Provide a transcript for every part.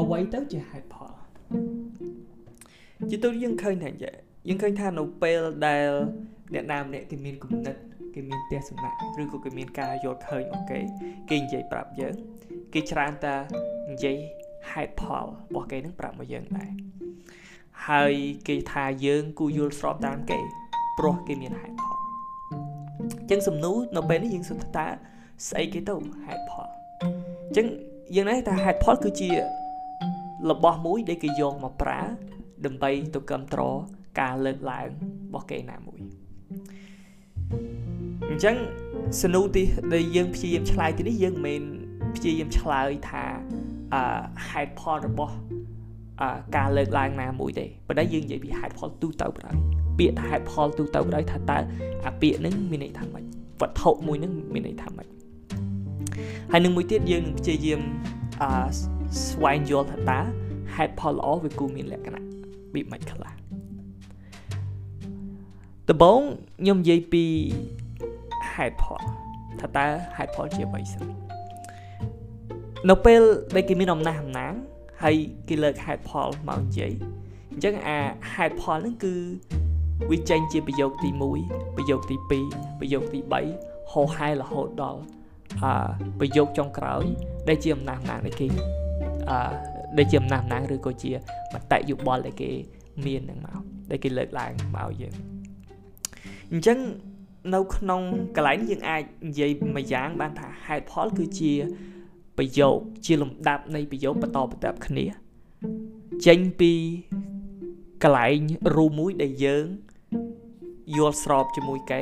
អ្វីទៅជាហេតុផលជាទូយើងឃើញថាយ៉ាងយើងឃើញថានៅពេលដែលអ្នកណាម្នាក់គេមានគំនិតគេមានទស្សនៈឬក៏គេមានការយល់ឃើញអូខេគេនិយាយប្រាប់យើង គេច្រើនតែនិយាយហេតុផលរបស់គេនឹងប្រាប់មកយើងដែរហើយគេថាយើងគួរយល់ស្របតាមគេព្រោះគេមានហេតុផលអញ្ចឹងសំណួរនៅពេលនេះយើងសួរថាស្អីគេទៅហេតុផលអញ្ចឹងយើងនេះថាហេតុផលគឺជា របស់មួយដែលគេយកមកប្រើដើម្បីទៅគ្រប់គ្រងការលើកឡើងរបស់គេណាមួយអញ្ចឹងសនុទីដែលយើងព្យាយាមឆ្លើយទីនេះយើងមិនមែនព្យាយាមឆ្លើយថាអឺហេតុផលរបស់អឺការលើកឡើងណាមួយទេប៉ុន្តែយើងនិយាយពីហេតុផលទូទៅបណ្ដោយពាក្យថាហេតុផលទូទៅបណ្ដោយថាតើអាពាក្យហ្នឹងមានន័យថាម៉េចវត្ថុមួយហ្នឹងមានន័យថាម៉េចហើយនឹងមួយទៀតយើងនឹងព្យាយាមអឺ ស្វែងយល់ថាតើហេតុផលល្អវាគួរមានលក្ខណៈពីម៉េចខ្លះដំបូងខ្ញុំនិយាយពីហេតុផលថាតើហេតុផលជាអ្វីសិននៅពេលដែលគេមានអំណះអំណាងហើយគេលើកហេតុផលមកនិយាយអញ្ចឹងអាហេតុផលហ្នឹងគឺវាចេញជាប្រយោគទី1ប្រយោគទី2ប្រយោគទី3ហោហែរហូតដល់អឺប្រយោគចុងក្រោយដែលជាអំណះអំណាងដែលគេ អឺដែលជាអំណះអំណាងឬក៏ជាមតិយោបល់ដែលគេមាននឹងមកដែលគេលើកឡើងមកយើងអញ្ចឹងនៅក្នុងកន្លែងនេះយើងអាចនិយាយមួយយ៉ាងបានថាហេតុផលគឺជាប្រយោគជាលំដាប់នៃប្រយោគបន្តបន្ទាប់គ្នាចេញពីកន្លែងរូមួយដែលយើងយល់ស្របជាមួយគេ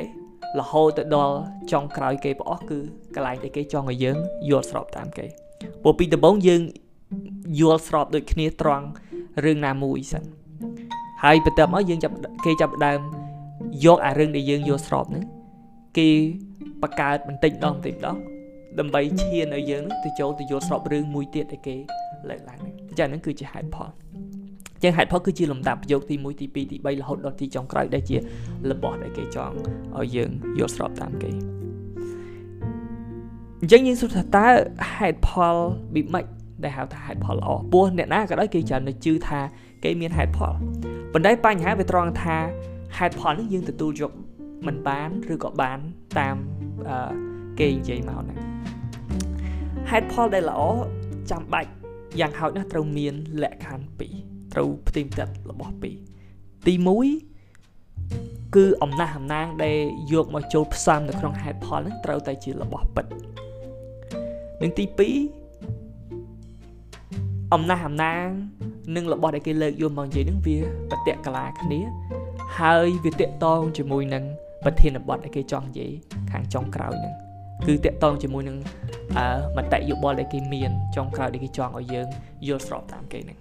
រហូតទៅដល់ចុងក្រោយគេប្រអស់គឺកន្លែងដែលគេចង់ឲ្យយើងយល់ស្របតាមគេព្រោះពីដំបូងយើង យល់ស្របដូចគ្នាត្រង់រឿងណាមួយសិនហើយបន្ទាប់មកយើងចាប់គេចាប់ដើមយកអារឿងដែលយើងយល់ស្របហ្នឹងគេបង្កើតបន្តិចម្ដងបន្តិចម្ដងដើម្បីឈានឲ្យយើងនឹងទៅចូលទៅយល់ស្របរឿងមួយទៀតដែលគេលើកឡើងហ្នឹងអញ្ចឹងហ្នឹងគឺជាហេតុផលចឹងហេតុផលគឺជាលំដាប់ប្រយោគទី1ទី2ទី3រហូតដល់ទីចុងក្រោយដែលជារបស់ដែលគេចង់ឲ្យយើងយល់ស្របតាមគេអញ្ចឹងយើងសួរថាតើហេតុផលប៊ីម៉េច ដែលហៅថាហេតុផលល្អពោះអ្នកណាក៏ដោយគេច្រើននៅជឿថាគេមានហេតុផលប៉ុន្តែបញ្ហាវាត្រង់ថាហេតុផលនេះយើងទទួលយកមិនបានឬក៏បានតាមគេនិយាយមកហ្នឹងហេតុផលដែលល្អចាំបាច់យ៉ាងហោចណាស់ត្រូវមានលក្ខខណ្ឌ2ត្រូវផ្ទៀងផ្ទាត់របស់2ទី1គឺអំណះអំណាងដែលយកមកចូលផ្សំនៅក្នុងហេតុផលហ្នឹងត្រូវតែជារបស់ពិតនិងទី2 អំណះអំណាងនិងរបស់ដែលគេលើកយកមកនិយាយហ្នឹងវាប្រតិកលាគ្នា ហើយវាតកតងជាមួយនឹងប្រធានបទដែលគេចង់និយាយខាងចុងក្រោយហ្នឹងគឺតកតងជាមួយនឹងអឺមតិយោបល់ដែលគេមានចុងក្រោយដែលគេចង់ឲ្យយើងយល់ស្របតាមគេហ្នឹង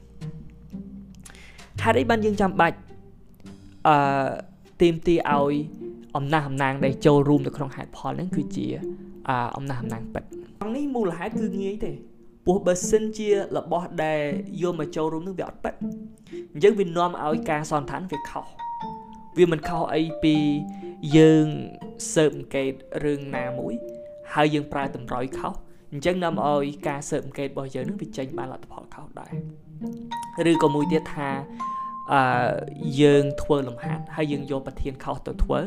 ហេតុអីបានយើងចាំបាច់អឺទីមទីឲ្យអំណះអំណាងដែលចូលរួមនៅក្នុងហេតុផលហ្នឹងគឺជាអអំណះអំណាងពិតនេះមូលហេតុគឺងាយទេ ពោះបើសិនជារបស់ដែលយកមកចូលរួមនឹងវាអត់ពិតអញ្ចឹងវានាំឲ្យការសន្តានវាខុសវាមិនខុសអីពីយើងស៊ើបអង្កេតរឿងណាមួយ ហើយយើងប្រើតម្រុយខុសអញ្ចឹងនាំឲ្យការស៊ើបអង្កេតរបស់យើងនឹងវាចេញបានលទ្ធផលខុសដែរឬក៏មួយទៀតថាអឺយើងធ្វើលំហាត់ហើយយើងយកប្រធានខុសទៅធ្វើ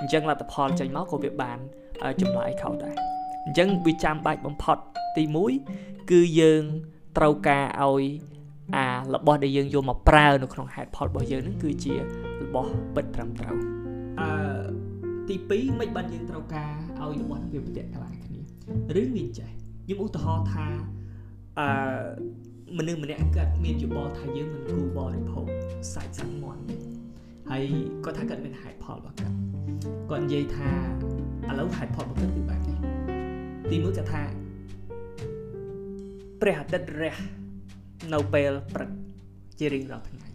អញ្ចឹងលទ្ធផលចេញមកក៏វាបានចម្លើយខុសដែរ អញ្ចឹងវាចាំបាច់បំផុតទី1គឺយើងត្រូវការឲ្យអារបស់ដែលយើងយកមកប្រើនៅក្នុងហេតុផលរបស់យើងនឹងគឺជារបស់ពិតត្រឹមត្រូវអឺទី2មិនបានយើងត្រូវការឲ្យរបស់នឹងវាប្រតិកន្លាគ្នាឬមានចេះខ្ញុំឧទាហរណ៍ថាអឺមនុស្សម្នាក់គាត់មានយោបល់ថាយើងមិនគួរបរិភោគសាច់សាំមាន់ហើយគាត់ថាគាត់មានហេតុផលរបស់គាត់គាត់និយាយថាឥឡូវហេតុផលរបស់គាត់គឺបែបនេះ ទីមួយគាត់ថាព្រះអាទិត្យរះនៅពេលព្រឹកជារៀងរាល់ថ្ងៃ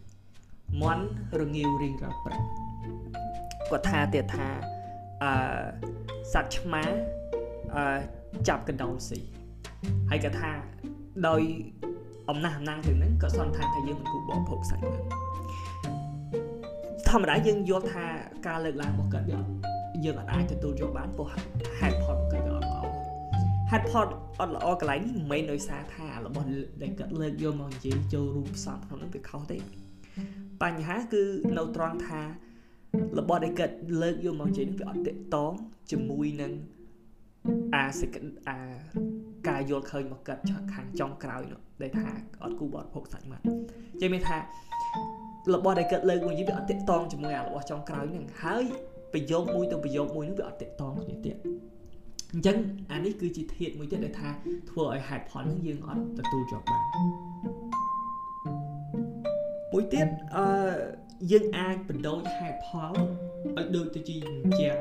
មន់រងាវរៀងរាល់ព្រឹកគាត់ថាទៀតថាអឺសត្វឆ្មាអឺចាប់កណ្ដោលស៊ីហើយគាត់ថាដោយអំណះអំណាងទាំងហ្នឹងក៏សន្និដ្ឋានថាយើងមិនគួរបរិភោគសាច់ហ្នឹងធម្មតាយើងយល់ថាការលើកឡើងរបស់គាត់វាយើងអាចទទួលយកបានព្រោះហេតុ ផលរបស់គាត់វាអត់ល្អហហេតុផលអត់ល្អកន្លែងនេះមិនមែនដោយសារថារបស់ដែលគាត់លើកយកមកនិយាយចូលរួមផ្សំក្នុងនោះវាខុសទេបញ្ហាគឺនៅត្រង់ថារបស់ដែលគាត់លើកយកមកនិយាយនេះវាអត់តកតងជាមួយនឹងអាសេចអាការយល់ឃើញមកកាត់ខាងចុងក្រោយនោះដែលថាអត់គូបត់ភពសាច់ម៉ាត់ចេះមានថារបស់ដែលគាត់លើកមកនិយាយវាអត់តកតងជាមួយអារបស់ចុងក្រោយហ្នឹងហើយប្រយោគមួយទៅប្រយោគមួយនោះវាអត់តកតងគ្នាទៀត អញ្ចឹងអានេះគឺជាធាតមួយទៀតដែលថាធ្វើឲ្យហេតុផលនឹងយើងអត់ទទួលយកបានមួយទៀតអឺយើងអាចបដូរហេតុផលឲ្យដូចទៅជាអញ្ចឹង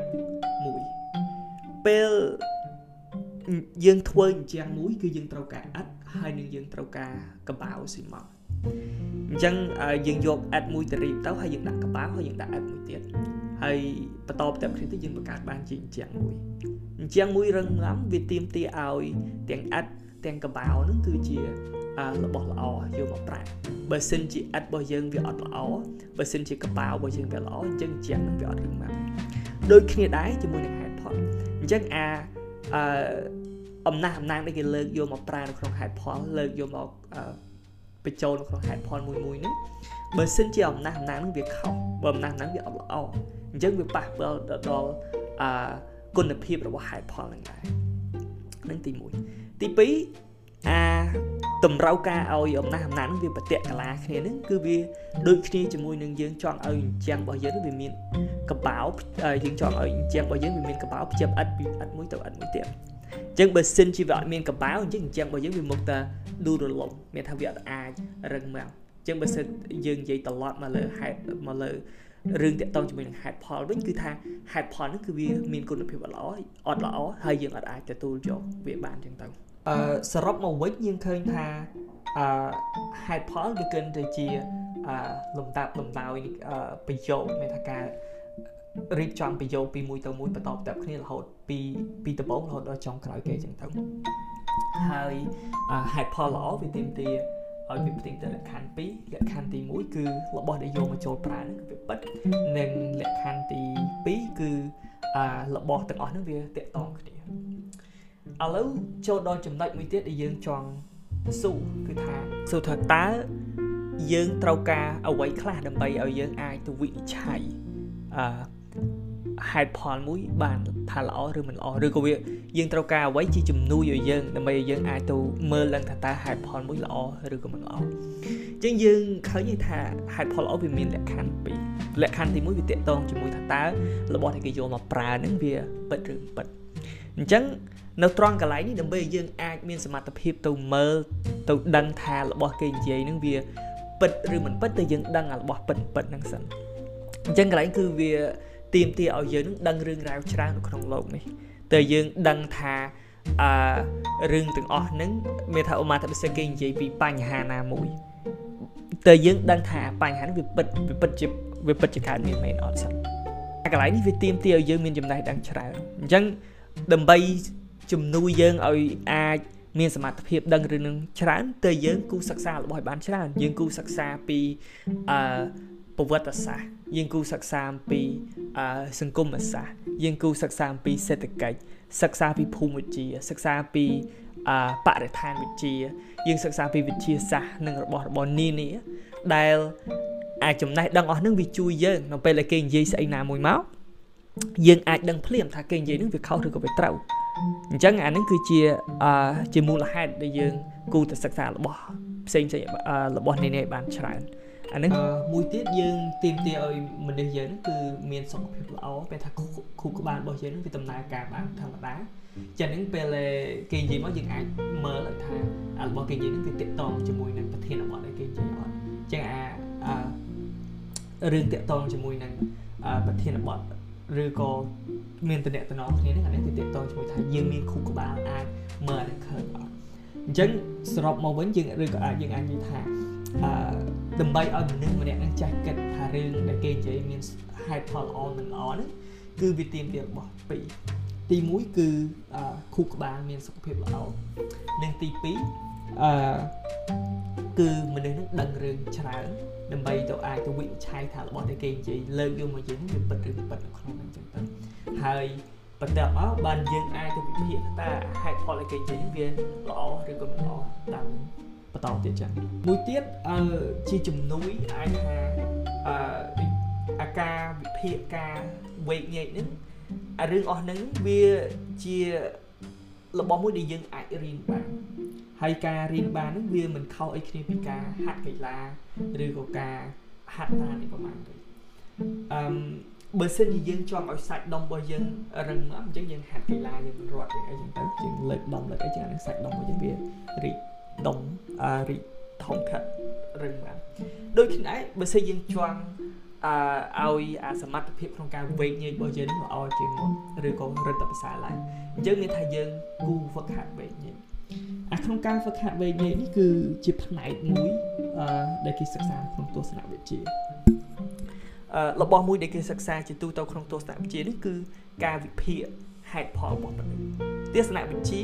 មួយពេលយើងធ្វើអញ្ចឹងមួយគឺយើងត្រូវការអិតហើយនឹងយើងត្រូវការកបៅស៊ីម៉ង់អញ្ចឹងយើងយកអិតមួយទៅរៀបទៅហើយយើងដាក់កបៅហើយយើងដាក់អិតមួយទៀតហើយបន្តបន្តគ្នាទៅយើងបង្កើតបានជាអញ្ចឹងមួយ អញ្ចឹងមួយរឹងមាំវាទៀមទាឲ្យទាំងអិតទាំងកបៅនឹងគឺជារបស់ល្អយកមកប្រើបើសិនជាអិតរបស់យើងវាអត់ល្អបើសិនជាកបៅរបស់យើងវាល្អអញ្ចឹងអញ្ចឹងនឹងវាអត់រឹងមាំដូចគ្នាដែរជាមួយនឹងហេតុផលអញ្ចឹងអាអឺអំណះអំណាងដែលគេលើកយកមកប្រើនៅក្នុងហេតុផលលើកយកមកបញ្ចូលនៅក្នុងហេតុផលមួយមួយហ្នឹងបើសិនជាអំណះអំណាងហ្នឹងវាខុសបើអំណះអំណាងវាអត់ល្អអញ្ចឹងវាប៉ះពាល់ដល់អឺ គុណភាពរបស់ហេតុផលហ្នឹងដែរនឹងទី1ទី2អាតម្រូវការឲ្យអំណះអំណាងវាប្រតិកលាគ្នានឹងគឺវាដូចគ្នាជាមួយនឹងយើងចង់ឲ្យអញ្ចឹងរបស់យើងវាមានកបោយើងចង់ឲ្យអញ្ចឹងរបស់យើងវាមានកបោភ្ជាប់អិតពីអិតមួយទៅអិតមួយទៀតអញ្ចឹងបើសិនជាវាអត់មានកបោអញ្ចឹងអញ្ចឹងរបស់យើងវាមកតែឌូរលំមានថាវាអត់អាចរឹងមកអញ្ចឹងបើសិនយើងនិយាយត្រឡប់មកលើហេតុមកលើ រឿងតាក់ទងជាមួយនឹងហេតុផលវិញគឺថាហេតុផលហ្នឹងគឺវាមានគុណភាពអត់ល្អអត់ល្អហើយយើងអត់អាចទទួលយកវាបានអញ្ចឹងទៅអឺសរុបមកវិញយើងឃើញថាអឺហេតុផលវាគិតទៅជាអឺលំដាប់លំដោយប្រយោគមានថាការរៀបចំប្រយោគពីមួយទៅមួយបន្តបន្ទាប់គ្នារហូតពីពីដំបូងរហូតដល់ចុងក្រោយគេអញ្ចឹងទៅហើយហេតុផលល្អវាទាមទារ ឲ្យវាផ្ទៃទៅលក្ខខណ្ឌ2លក្ខខណ្ឌទី1គឺរបស់ដែលយកមកចូលប្រើហ្នឹងគឺវាពិតនិងលក្ខខណ្ឌទី2គឺអារបស់ទាំងអស់ហ្នឹងវាតាក់ទងគ្នាឥឡូវចូលដល់ចំណុចមួយទៀតដែលយើងចង់សួរគឺថាសួរថាតើយើងត្រូវការអ្វីខ្លះដើម្បីឲ្យយើងអាចទៅវិនិច្ឆ័យអឺ ហេតុផលមួយបានថាល្អឬមិនល្អឬក៏វាយើងត្រូវការអ្វីជាជំនួយឲ្យយើងដើម្បីឲ្យយើងអាចទៅមើលឡើងថាតើហេតុផលមួយល្អឬក៏មិនល្អអញ្ចឹងយើងឃើញថាហេតុផលល្អវាមានលក្ខខណ្ឌពីរលក្ខខណ្ឌទី1វាតកតងជាមួយថាតើរបស់ដែលគេយកមកប្រើនឹងវាពិតឬមិនពិតអញ្ចឹងនៅត្រង់កន្លែងនេះដើម្បីឲ្យយើងអាចមានសមត្ថភាពទៅមើលទៅដឹងថារបស់គេនិយាយនឹងវាពិតឬមិនពិតទៅយើងដឹងរបស់ពិតពិតហ្នឹងសិនអញ្ចឹងកន្លែងគឺវា ទាមទារឲ្យយើងនឹងដឹងរឿងរ៉ាវច្រើននៅក្នុងលោកនេះតើយើងដឹងថាអឺរឿងទាំងអស់ហ្នឹងមានថាអូម៉ាថាពិសេសគេនិយាយពីបញ្ហាណាមួយតើយើងដឹងថាបញ្ហានេះវាពិតវាពិតជាវាពិតជាកើតមានមែនអត់សិនតែកន្លែងនេះវាទាមទារឲ្យយើងមានចំណេះដឹងច្រើនអញ្ចឹងដើម្បីជំនួយយើងឲ្យអាចមានសមត្ថភាពដឹងរឿងនឹងច្រើនតើយើងគូសិក្សារបស់ឲ្យបានច្រើនយើងគូសិក្សាពីអឺប្រវត្តិសាស្ត្រយើងគូសិក្សាអំពី សង្គមសាស្ត្រយើងគូសិក្សាអំពីសេដ្ឋកិច្ចសិក្សាពីភូមិវិទ្យាសិក្សាពីអឺបរិស្ថានវិទ្យាយើងសិក្សាពីវិទ្យាសាស្ត្រនិងរបស់របរនានាដែលអាចចំណេះដឹងអស់នឹងវាជួយយើងនៅពេលដែលគេនិយាយស្អីណាមួយមកយើងអាចដឹងភ្លាមថាគេនិយាយនឹងវាខុសឬក៏វាត្រូវអញ្ចឹងអានឹងគឺជាអឺជាមូលហេតុដែលយើងគូទៅសិក្សារបស់ផ្សេងផ្សេងរបស់នានាឲ្យបានច្រើន អានេះមួយទៀតយើងទាមទារឲ្យមនុស្សយើងគឺមានសុខភាពល្អពេលថាខួរក្បាលរបស់យើងវាដំណើរការបានធម្មតាចឹងហ្នឹងពេលគេនិយាយមកយើងអាចមើលឲ្យថារបស់គេនិយាយហ្នឹងវាតកតងជាមួយនឹងប្រធានបទដែលគេនិយាយអត់ចឹងអារឿងតកតងជាមួយនឹងប្រធានបទឬក៏មានតំណែងគ្នាហ្នឹងអានេះវាតកតងជាមួយថាយើងមានខួរក្បាលអាចមើលអានេះឃើញអត់អញ្ចឹងសរុបមកវិញយើងឬក៏អាចយើងអាចនិយាយថា អឺដើម្បីឲ្យមនុស្សម្នាក់នឹងចេះគិតថារឿងដែលគេនិយាយមានហេតុផលល្អមិនល្អហ្នឹងគឺវាទាមទាររបស់ពីរទី1គឺខួរក្បាលមានសុខភាពល្អនិងទី2អឺគឺមនុស្សនឹងដឹងរឿងច្រើនដើម្បីទៅអាចទៅវិនិច្ឆ័យថារបស់ដែលគេនិយាយលើកយកមកនិយាយនេះវាពិតឬពិតនៅក្នុងហ្នឹងចឹងទៅហើយបបន្ទាប់មកបានយើងអាចទៅវិភាគតើហេតុផលអីគេនិយាយវាល្អឬក៏មិនល្អតាម បន្តទៀតចឹងមួយទៀតអឺជាជំនួយអាចថាអឺអាការវិភាគការវេកញែកនេះអារឿងអស់ហ្នឹងវាជារបស់មួយដែលយើងអាចរៀនបានហើយការរៀនបានហ្នឹងវាមិនខុសអីគ្នាពីការហាត់កីឡាឬក៏ការហាត់តាមនេះប្រហែលទេអឺបើសិនជាយើងចង់ឲ្យសាច់ដុំរបស់យើងរឹងមាំអញ្ចឹងយើងហាត់កីឡាយើងរត់យើងអីចឹងទៅយើងលើកដុំលើកអីចឹងអានឹងសាច់ដុំរបស់យើងវារីក ដុំអារីកធំខាត់រឹងមាំដូចគ្នាបើសិនយើងចង់អឺឲ្យអាសមត្ថភាពក្នុងការវេកញែករបស់យើងល្អជាងមុនឬក៏រឹតតែប្រសើរឡើងអញ្ចឹងមានថាយើងគូហ្វឹកហាត់វេកញែកអាក្នុងការហ្វឹកហាត់វេកញែកនេះគឺជាផ្នែកមួយអឺដែលគេសិក្សាក្នុងទស្សនវិជ្ជាអឺរបស់មួយដែលគេសិក្សាជាទូទៅក្នុងទស្សនវិជ្ជានេះគឺការវិភាគហេតុផលរបស់មនុស្សទស្សនវិជ្ជា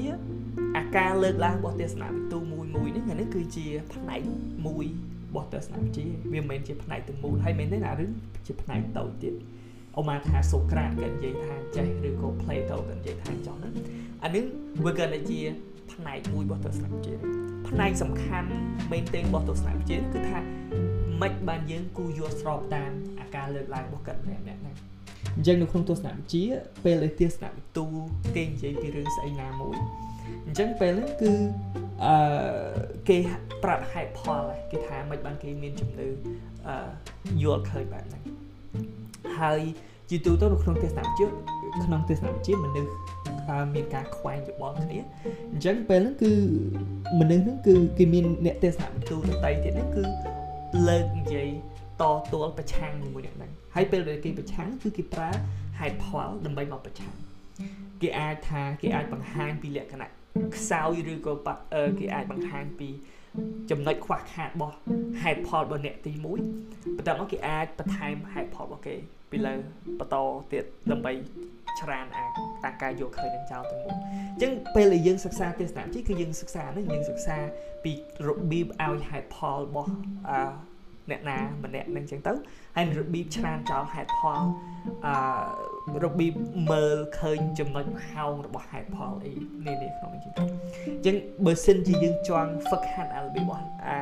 អាការលើកឡើងរបស់ទស្សនវិទូមួយមួយនេះអានេះគឺជាផ្នែកមួយរបស់ទស្សនវិជ្ជាវាមិនមែនជាផ្នែកទាំងមូលហើយមែនទេណារឿងជាផ្នែកតូចទៀតអូម៉ាថាសូក្រាតក៏និយាយថាចេះឬក៏ Plato ក៏និយាយថាចោះហ្នឹងអានេះវាក៏ជាផ្នែកមួយរបស់ទស្សនវិជ្ជាផ្នែកសំខាន់មែនទែនរបស់ទស្សនវិជ្ជាគឺថាមិនបានយើងគូយល់ស្របតាមអាការលើកឡើងរបស់កាត់ម្នាក់ម្នាក់ហ្នឹង អញ្ចឹងនៅក្នុងទស្សនវិជ្ជាពេលដែលទស្សនវិទូគេនិយាយពីរឿងស្អីណាមួយអញ្ចឹងពេលហ្នឹងគឺអឺគេប្រាប់ហេតុផលគេថាមិនបានគេមានជំនឿអឺយល់ឃើញបែបហ្នឹងហើយជាទូទៅនៅក្នុងទស្សនវិជ្ជាក្នុងទស្សនវិជ្ជាមនុស្សមានការខ្វែងយោបល់គ្នាអញ្ចឹងពេលហ្នឹងគឺមនុស្សហ្នឹងគឺគេមានអ្នកទស្សនវិទូដតីទៀតហ្នឹងគឺលើកនិយាយ តទួលប្រឆាំងជាមួយអ្នកហ្នឹងហើយពេលដែលគេប្រឆាំងគឺគេប្រើហេតុផលដើម្បីមកប្រឆាំងគេអាចថាគេអាចបង្ហាញពីលក្ខណៈខ្សោយឬក៏គេអាចបង្ហាញពីចំណុចខ្វះខាតរបស់ហេតុផលរបស់អ្នកទី1បន្ទាប់មកគេអាចបន្ថែមហេតុផលរបស់គេពីលើបន្តទៀតដើម្បីច្រានអាតាការយកឃើញនឹងចោលទាំងមូលអញ្ចឹងពេលដែលយើងសិក្សាទស្សនៈជីគឺយើងសិក្សានេះយើងសិក្សាពីរបៀបឲ្យហេតុផលរបស់អឺ អ្នកណាម្នាក់នឹងអញ្ចឹងទៅហើយរបៀបច្រានចោលហេតុផលអឺរបៀបមើលឃើញចំណុចហោងរបស់ហេតុផលអីនេះនេះក្នុងនេះអញ្ចឹងអញ្ចឹងបើសិនជាយើងចង់ហ្វឹកហាត់អារបៀបរបស់អា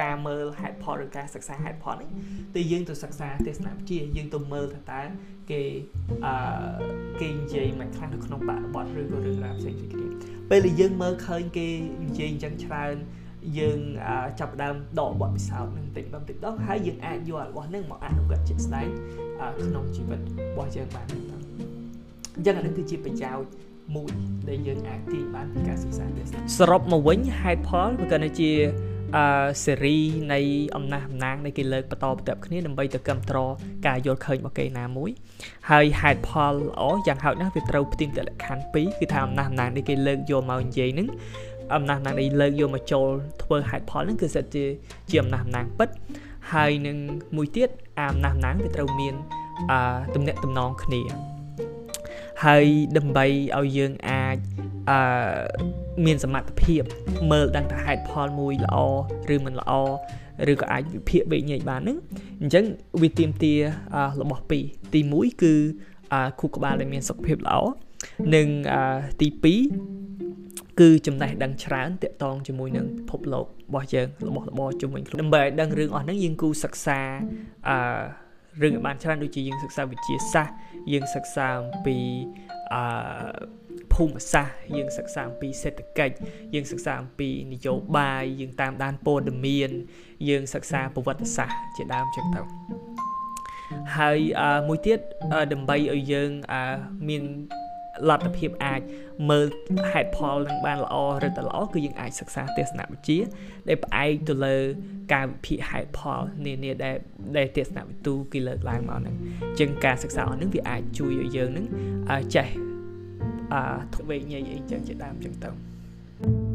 ការមើលហេតុផលឬការសិក្សាហេតុផលនេះគឺយើងទៅសិក្សាទស្សនវិជ្ជាយើងទៅមើលថាតើគេអឺគេនិយាយមិនខ្លះនៅក្នុងបរិបទឬក៏រឿងរ៉ាវផ្សេងៗគ្នាពេលដែលយើងមើលឃើញគេនិយាយអញ្ចឹងច្រើន យើងចាប់ដើមដកបទពិសោធន៍នឹងតិចបន្តិចដល់ហើយយើងអាចយករបស់នឹងមកអនុវត្តជាក់ស្ដែងក្នុងជីវិតរបស់យើងបានទៅអញ្ចឹងអានេះគឺជាប្រយោជន៍មួយដែលយើងអាចទាញបានពីការសិក្សាទេសសរុបមកវិញហេតុផលវាក៏ជាអឺសេរីនៃអំណះអំណាងនៃគេលើកបន្តបន្ទាប់គ្នាដើម្បីទៅគ្រប់គ្រងការយល់ឃើញរបស់គេណាមួយហើយហេតុផលល្អយ៉ាងហោចណាស់វាត្រូវផ្ទៀងតែលក្ខខណ្ឌ2គឺថាអំណះអំណាងនៃគេលើកយកមកនិយាយហ្នឹង អំណះអំណាងនៃលើកយកមកចូលធ្វើហេតុផលហ្នឹងគឺសិតជាជាអំណះអំណាងពិតហើយនឹងមួយទៀតអំណះអំណាងវាត្រូវមានអឺទំនាក់ទំនងគ្នាហើយដើម្បីឲ្យយើងអាចអឺមានសមត្ថភាពមើលដឹងថាហេតុផលមួយល្អឬមិនល្អឬក៏អាចវិភាគវិញ្ញាណបានហ្នឹងអញ្ចឹងវាទៀមទារបស់ពីរទី1គឺខួរក្បាលដែលមានសុខភាពល្អ និងទី2គឺចំណេះដឹងច្រើនតាក់ទងជាមួយនឹងពិភពលោករបស់យើងរបស់របរជុំវិញខ្លួនដើម្បីឲ្យដឹងរឿងអស់ហ្នឹងយើងគូសិក្សាអឺរឿងឲ្យបានច្រើនដូចជាយើងសិក្សាវិទ្យាសាស្ត្រយើងសិក្សាអំពីអឺភូមិសាស្ត្រយើងសិក្សាអំពីសេដ្ឋកិច្ចយើងសិក្សាអំពីនយោបាយយើងតាមដានព័ត៌មានយើងសិក្សាប្រវត្តិសាស្ត្រជាដើមចឹងទៅហើយមួយទៀតដើម្បីឲ្យយើងមាន លទ្ធភាពអាចមើលហេតុផលនឹងបានល្អឬទៅល្អគឺយើងអាចសិក្សាទស្សនវិជ្ជាដែលផ្អែកទៅលើការវិភាគហេតុផលនានាដែលដែលទស្សនវិទូគេលើកឡើងមកហ្នឹងអញ្ចឹងការសិក្សាអស់ហ្នឹងវាអាចជួយឲ្យយើងហ្នឹងចេះអឺធវេញញអីចឹងជាដើមចឹងទៅ